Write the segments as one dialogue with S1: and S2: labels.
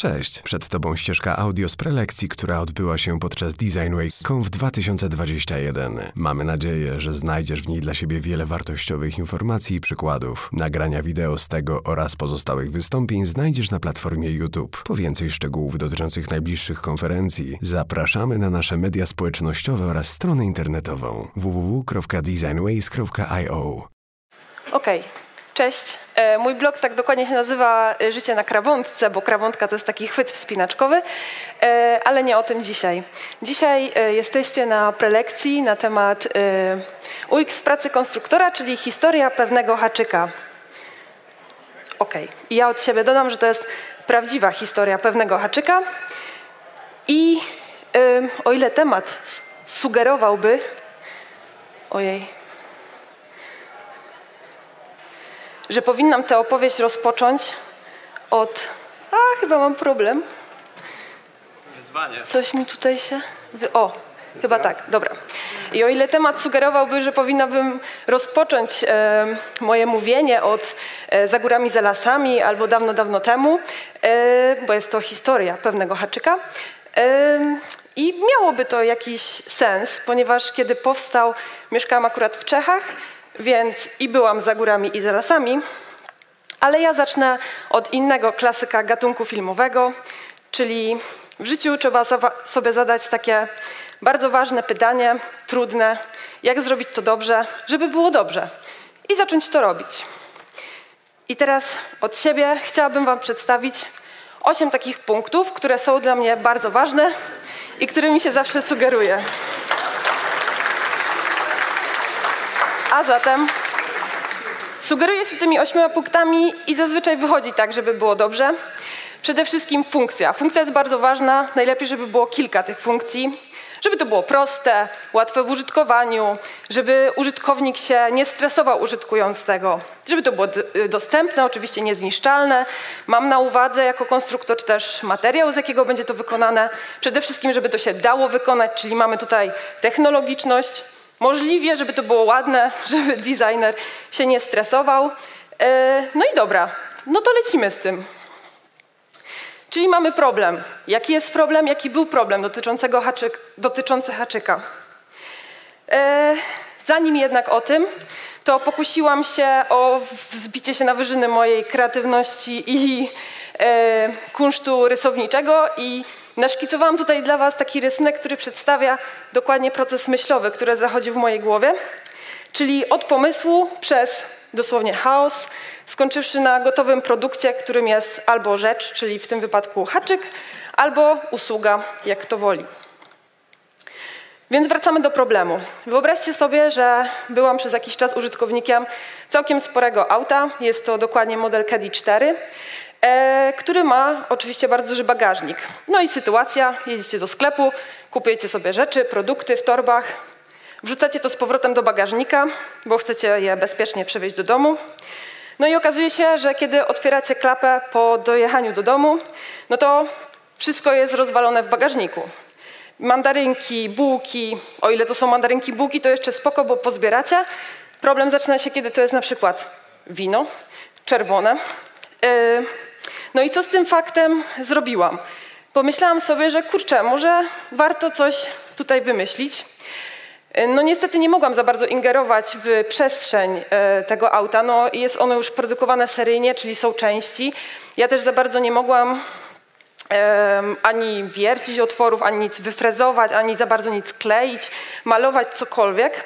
S1: Cześć, przed Tobą ścieżka audio z prelekcji, która odbyła się podczas Design Week Conf 2021. Mamy nadzieję, że znajdziesz w niej dla siebie wiele wartościowych informacji i przykładów. Nagrania wideo z tego oraz pozostałych wystąpień znajdziesz na platformie YouTube. Po więcej szczegółów dotyczących najbliższych konferencji zapraszamy na nasze media społecznościowe oraz stronę internetową www.designways.io.
S2: Okej, cześć. E, Mój blog tak dokładnie się nazywa e, Życie na krawątce, bo krawątka to jest taki chwyt wspinaczkowy, e, ale nie o tym dzisiaj. Dzisiaj jesteście na prelekcji na temat UX pracy konstruktora, czyli historia pewnego haczyka. Okej, i ja od siebie dodam, że to jest prawdziwa historia pewnego haczyka i o ile temat sugerowałby... Ojej, że powinnam tę opowieść rozpocząć od. A, chyba mam problem.
S3: Wyzwanie.
S2: Coś mi tutaj się. Wy... O, chyba tak, dobra. I o ile temat sugerowałby, że powinnabym rozpocząć e, moje mówienie od e, Za górami, za lasami albo dawno, dawno temu, e, bo jest to historia pewnego haczyka. E, I miałoby to jakiś sens, ponieważ kiedy powstał, mieszkałam akurat w Czechach, więc i byłam za górami i za lasami, ale ja zacznę od innego klasyka gatunku filmowego, czyli w życiu trzeba sobie zadać takie bardzo ważne pytanie, trudne, jak zrobić to dobrze, żeby było dobrze i zacząć to robić. I teraz od siebie chciałabym Wam przedstawić osiem takich punktów, które są dla mnie bardzo ważne i którymi się zawsze sugeruję. A zatem sugeruję się tymi ośmioma punktami i zazwyczaj wychodzi tak, żeby było dobrze. Przede wszystkim funkcja. Funkcja jest bardzo ważna. Najlepiej, żeby było kilka tych funkcji. Żeby to było proste, łatwe w użytkowaniu, żeby użytkownik się nie stresował użytkując tego, żeby to było d- dostępne, oczywiście niezniszczalne. Mam na uwadze jako konstruktor też materiał, z jakiego będzie to wykonane. Przede wszystkim, żeby to się dało wykonać, czyli mamy tutaj technologiczność, Możliwie, żeby to było ładne, żeby designer się nie stresował. E, No i dobra, no to lecimy z tym. Czyli mamy problem. Jaki jest problem? Jaki był problem dotyczącego haczyk, dotyczący haczyka? E, Zanim jednak o tym, to pokusiłam się o wzbicie się na wyżyny mojej kreatywności i e, kunsztu rysowniczego i naszkicowałam tutaj dla Was taki rysunek, który przedstawia dokładnie proces myślowy, który zachodzi w mojej głowie, czyli od pomysłu przez dosłownie chaos, skończywszy na gotowym produkcie, którym jest albo rzecz, czyli w tym wypadku haczyk, albo usługa, jak kto woli. Więc wracamy do problemu. Wyobraźcie sobie, że byłam przez jakiś czas użytkownikiem całkiem sporego auta. Jest to dokładnie model Caddy 4, e, który ma oczywiście bardzo duży bagażnik. No i sytuacja, jedziecie do sklepu, kupujecie sobie rzeczy, produkty w torbach, wrzucacie to z powrotem do bagażnika, bo chcecie je bezpiecznie przewieźć do domu. No i okazuje się, że kiedy otwieracie klapę po dojechaniu do domu, no to wszystko jest rozwalone w bagażniku mandarynki, bułki. O ile to są mandarynki, bułki, to jeszcze spoko, bo pozbieracie. Problem zaczyna się, kiedy to jest na przykład wino czerwone. Yy, No i co z tym faktem zrobiłam? Pomyślałam sobie, że kurczę, może warto coś tutaj wymyślić. Yy, No niestety nie mogłam za bardzo ingerować w przestrzeń e, tego auta. No, jest ono już produkowane seryjnie, czyli są części. Ja też za bardzo nie mogłam ani wiercić otworów, ani nic wyfrezować, ani za bardzo nic kleić, malować cokolwiek.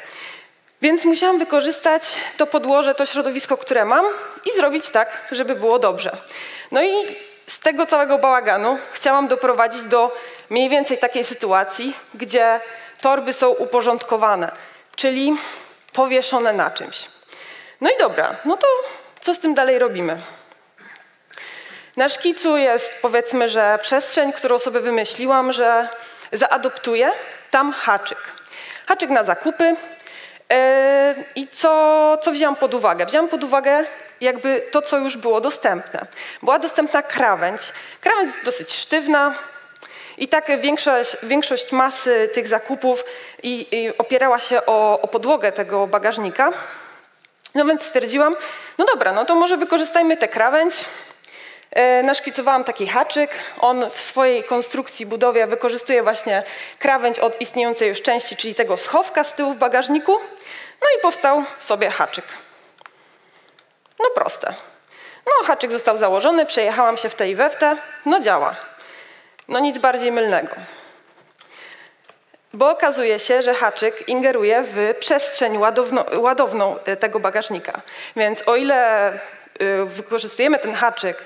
S2: Więc musiałam wykorzystać to podłoże, to środowisko, które mam i zrobić tak, żeby było dobrze. No i z tego całego bałaganu chciałam doprowadzić do mniej więcej takiej sytuacji, gdzie torby są uporządkowane, czyli powieszone na czymś. No i dobra, no to co z tym dalej robimy? Na szkicu jest powiedzmy, że przestrzeń, którą sobie wymyśliłam, że zaadoptuję tam haczyk. Haczyk na zakupy. Yy, I co, co wzięłam pod uwagę? Wzięłam pod uwagę jakby to, co już było dostępne. Była dostępna krawędź. Krawędź dosyć sztywna, i tak większość, większość masy tych zakupów i, i opierała się o, o podłogę tego bagażnika. No więc stwierdziłam, no dobra, no to może wykorzystajmy tę krawędź, E, Naszkicowałam taki haczyk. On w swojej konstrukcji, budowie wykorzystuje właśnie krawędź od istniejącej już części, czyli tego schowka z tyłu w bagażniku. No i powstał sobie haczyk. No proste. No haczyk został założony, przejechałam się w tej i we w te. No działa. No nic bardziej mylnego. Bo okazuje się, że haczyk ingeruje w przestrzeń ładowno, ładowną e, tego bagażnika. Więc o ile y, wykorzystujemy ten haczyk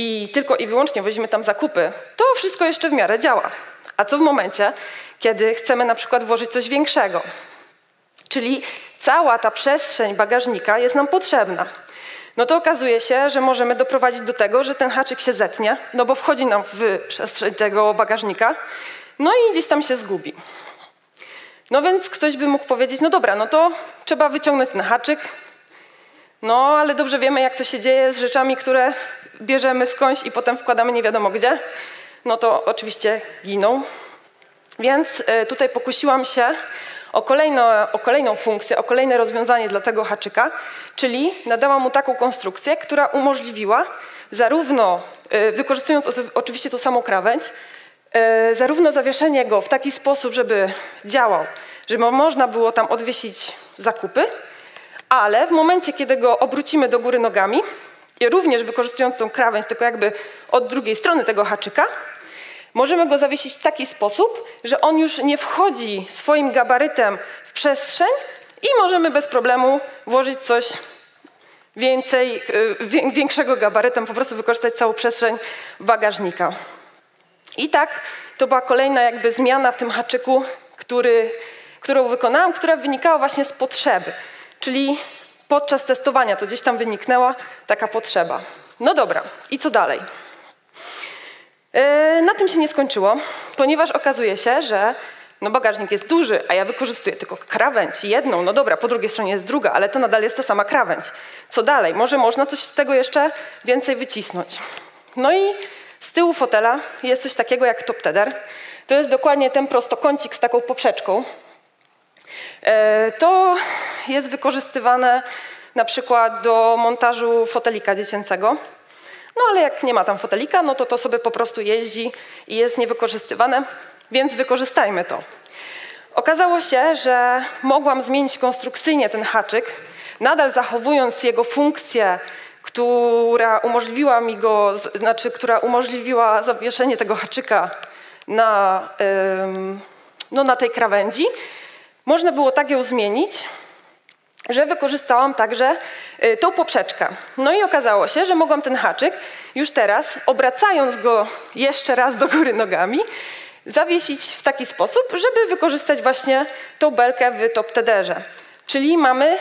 S2: i tylko i wyłącznie wozimy tam zakupy, to wszystko jeszcze w miarę działa. A co w momencie, kiedy chcemy na przykład włożyć coś większego? Czyli cała ta przestrzeń bagażnika jest nam potrzebna. No to okazuje się, że możemy doprowadzić do tego, że ten haczyk się zetnie, no bo wchodzi nam w przestrzeń tego bagażnika, no i gdzieś tam się zgubi. No więc ktoś by mógł powiedzieć, no dobra, no to trzeba wyciągnąć ten haczyk, no ale dobrze wiemy, jak to się dzieje z rzeczami, które bierzemy skądś i potem wkładamy nie wiadomo gdzie. No to oczywiście giną. Więc y, tutaj pokusiłam się o, kolejno, o kolejną funkcję, o kolejne rozwiązanie dla tego haczyka, czyli nadałam mu taką konstrukcję, która umożliwiła zarówno, y, wykorzystując oczywiście tą samą krawędź, y, zarówno zawieszenie go w taki sposób, żeby działał, żeby można było tam odwiesić zakupy, ale w momencie, kiedy go obrócimy do góry nogami, również wykorzystując tą krawędź, tylko jakby od drugiej strony tego haczyka, możemy go zawiesić w taki sposób, że on już nie wchodzi swoim gabarytem w przestrzeń i możemy bez problemu włożyć coś więcej, y, większego gabarytem, po prostu wykorzystać całą przestrzeń bagażnika. I tak to była kolejna jakby zmiana w tym haczyku, który, którą wykonałam, która wynikała właśnie z potrzeby. Czyli podczas testowania to gdzieś tam wyniknęła taka potrzeba. No dobra, i co dalej? Yy, na tym się nie skończyło, ponieważ okazuje się, że no bagażnik jest duży, a ja wykorzystuję tylko krawędź, jedną, no dobra, po drugiej stronie jest druga, ale to nadal jest ta sama krawędź. Co dalej? Może można coś z tego jeszcze więcej wycisnąć. No i z tyłu fotela jest coś takiego jak top teder. To jest dokładnie ten prostokącik z taką poprzeczką. Yy, to jest wykorzystywane na przykład do montażu fotelika dziecięcego. No ale jak nie ma tam fotelika, no to to sobie po prostu jeździ i jest niewykorzystywane, więc wykorzystajmy to. Okazało się, że mogłam zmienić konstrukcyjnie ten haczyk, nadal zachowując jego funkcję, która umożliwiła mi go, znaczy, która umożliwiła zawieszenie tego haczyka na, no, na tej krawędzi. Można było tak ją zmienić, że wykorzystałam także y, tą poprzeczkę. No i okazało się, że mogłam ten haczyk już teraz, obracając go jeszcze raz do góry nogami, zawiesić w taki sposób, żeby wykorzystać właśnie tą belkę w top tederze. Czyli mamy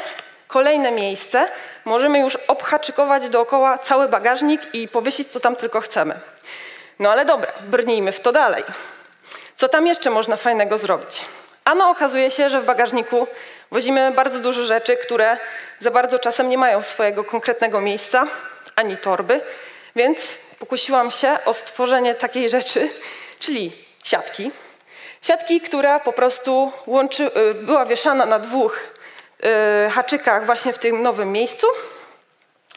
S2: kolejne miejsce, możemy już obhaczykować dookoła cały bagażnik i powiesić co tam tylko chcemy. No ale dobra, brnijmy w to dalej. Co tam jeszcze można fajnego zrobić? Ano okazuje się, że w bagażniku Wozimy bardzo dużo rzeczy, które za bardzo czasem nie mają swojego konkretnego miejsca, ani torby, więc pokusiłam się o stworzenie takiej rzeczy, czyli siatki. Siatki, która po prostu łączy, y, była wieszana na dwóch y, haczykach właśnie w tym nowym miejscu.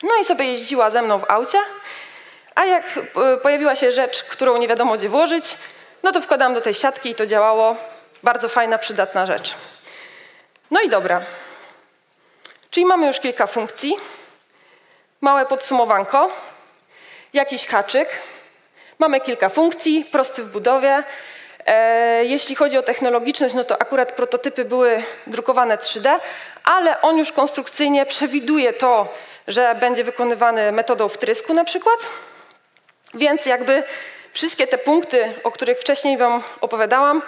S2: No i sobie jeździła ze mną w aucie, a jak y, pojawiła się rzecz, którą nie wiadomo gdzie włożyć, no to wkładałam do tej siatki i to działało. Bardzo fajna, przydatna rzecz. No i dobra. Czyli mamy już kilka funkcji. Małe podsumowanko. Jakiś haczyk. Mamy kilka funkcji, prosty w budowie. E, jeśli chodzi o technologiczność, no to akurat prototypy były drukowane 3D, ale on już konstrukcyjnie przewiduje to, że będzie wykonywany metodą wtrysku na przykład. Więc jakby wszystkie te punkty, o których wcześniej Wam opowiadałam,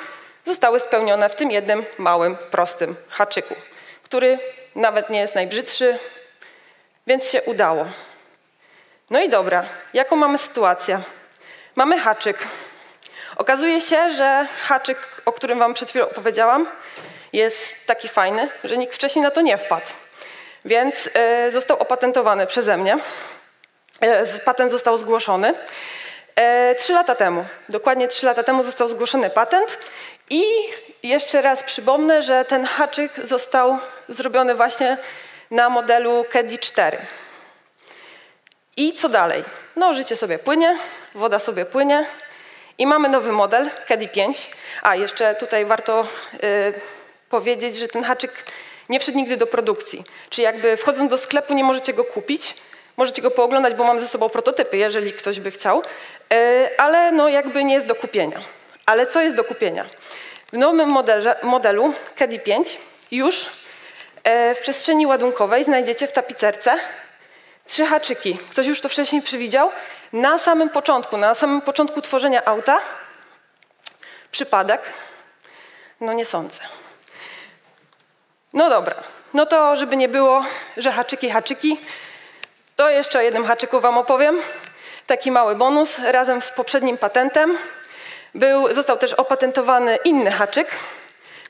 S2: zostały spełnione w tym jednym małym, prostym haczyku, który nawet nie jest najbrzydszy, więc się udało. No i dobra, jaką mamy sytuację? Mamy haczyk. Okazuje się, że haczyk, o którym Wam przed chwilą opowiedziałam, jest taki fajny, że nikt wcześniej na to nie wpadł. Więc y, został opatentowany przeze mnie. Y, patent został zgłoszony. E, trzy lata temu, dokładnie trzy lata temu został zgłoszony patent i jeszcze raz przypomnę, że ten haczyk został zrobiony właśnie na modelu Caddy 4. I co dalej? No, życie sobie płynie, woda sobie płynie i mamy nowy model, Caddy 5. A, jeszcze tutaj warto y, powiedzieć, że ten haczyk nie wszedł nigdy do produkcji. Czyli jakby wchodząc do sklepu nie możecie go kupić, możecie go pooglądać, bo mam ze sobą prototypy, jeżeli ktoś by chciał, y, ale no jakby nie jest do kupienia. Ale co jest do kupienia? W nowym modelze, modelu Caddy 5 już e, w przestrzeni ładunkowej znajdziecie w tapicerce trzy haczyki. Ktoś już to wcześniej przewidział. Na samym początku, na samym początku tworzenia auta, przypadek, no nie sądzę. No dobra, no to żeby nie było, że haczyki, haczyki, to jeszcze o jednym haczyku wam opowiem. Taki mały bonus, razem z poprzednim patentem był, został też opatentowany inny haczyk,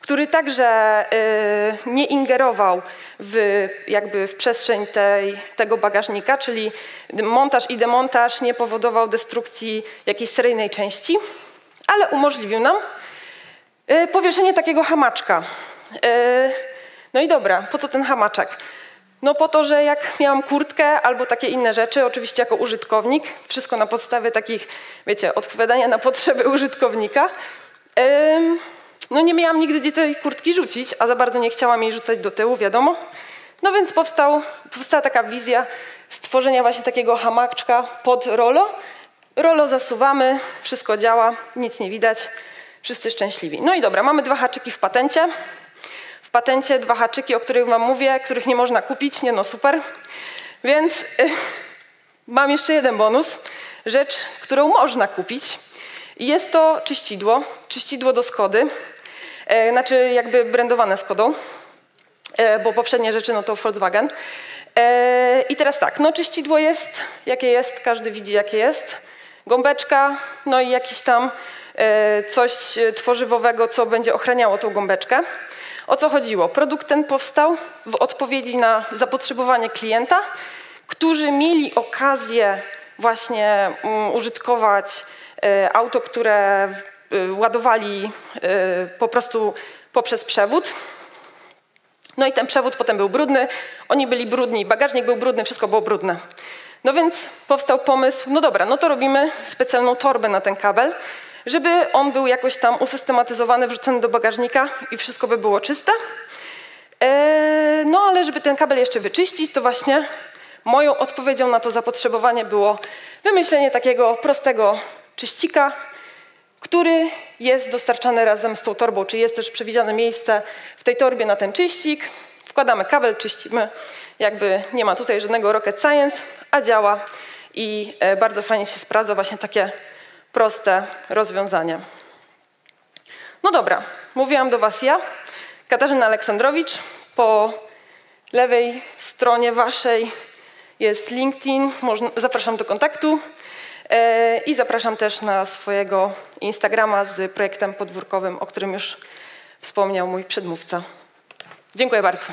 S2: który także y, nie ingerował w, jakby w przestrzeń tej, tego bagażnika, czyli montaż i demontaż nie powodował destrukcji jakiejś seryjnej części, ale umożliwił nam y, powieszenie takiego hamaczka. Y, no i dobra, po co ten hamaczek? No po to, że jak miałam kurtkę albo takie inne rzeczy, oczywiście jako użytkownik, wszystko na podstawie takich, wiecie, odpowiadania na potrzeby użytkownika, no nie miałam nigdzie gdzie tej kurtki rzucić, a za bardzo nie chciałam jej rzucać do tyłu, wiadomo. No więc powstał, powstała taka wizja stworzenia właśnie takiego hamaczka pod rolo. Rolo zasuwamy, wszystko działa, nic nie widać, wszyscy szczęśliwi. No i dobra, mamy dwa haczyki w patencie. Patencie dwa haczyki, o których wam mówię, których nie można kupić, nie no super. Więc y, mam jeszcze jeden bonus, rzecz, którą można kupić. Jest to czyścidło, czyścidło do Skody. E, znaczy jakby brandowane Skodą, e, bo poprzednie rzeczy no to Volkswagen. E, I teraz tak, no czyścidło jest, jakie jest, każdy widzi jakie jest. Gąbeczka, no i jakiś tam coś tworzywowego, co będzie ochraniało tą gąbeczkę. O co chodziło? Produkt ten powstał w odpowiedzi na zapotrzebowanie klienta, którzy mieli okazję właśnie um, użytkować auto, które Y, ładowali y, po prostu poprzez przewód. No i ten przewód potem był brudny, oni byli brudni, bagażnik był brudny, wszystko było brudne. No więc powstał pomysł, no dobra, no to robimy specjalną torbę na ten kabel, żeby on był jakoś tam usystematyzowany, wrzucony do bagażnika i wszystko by było czyste. E, no ale żeby ten kabel jeszcze wyczyścić, to właśnie moją odpowiedzią na to zapotrzebowanie było wymyślenie takiego prostego czyścika, który jest dostarczany razem z tą torbą, czyli jest też przewidziane miejsce w tej torbie na ten czyścik. Wkładamy kabel, czyścimy. Jakby nie ma tutaj żadnego rocket science, a działa i e, bardzo fajnie się sprawdza właśnie takie proste rozwiązanie. No dobra, mówiłam do Was ja, Katarzyna Aleksandrowicz. Po lewej stronie Waszej jest LinkedIn, zapraszam do kontaktu. E, I zapraszam też na swojego Instagrama z projektem podwórkowym, o którym już wspomniał mój przedmówca. Dziękuję bardzo.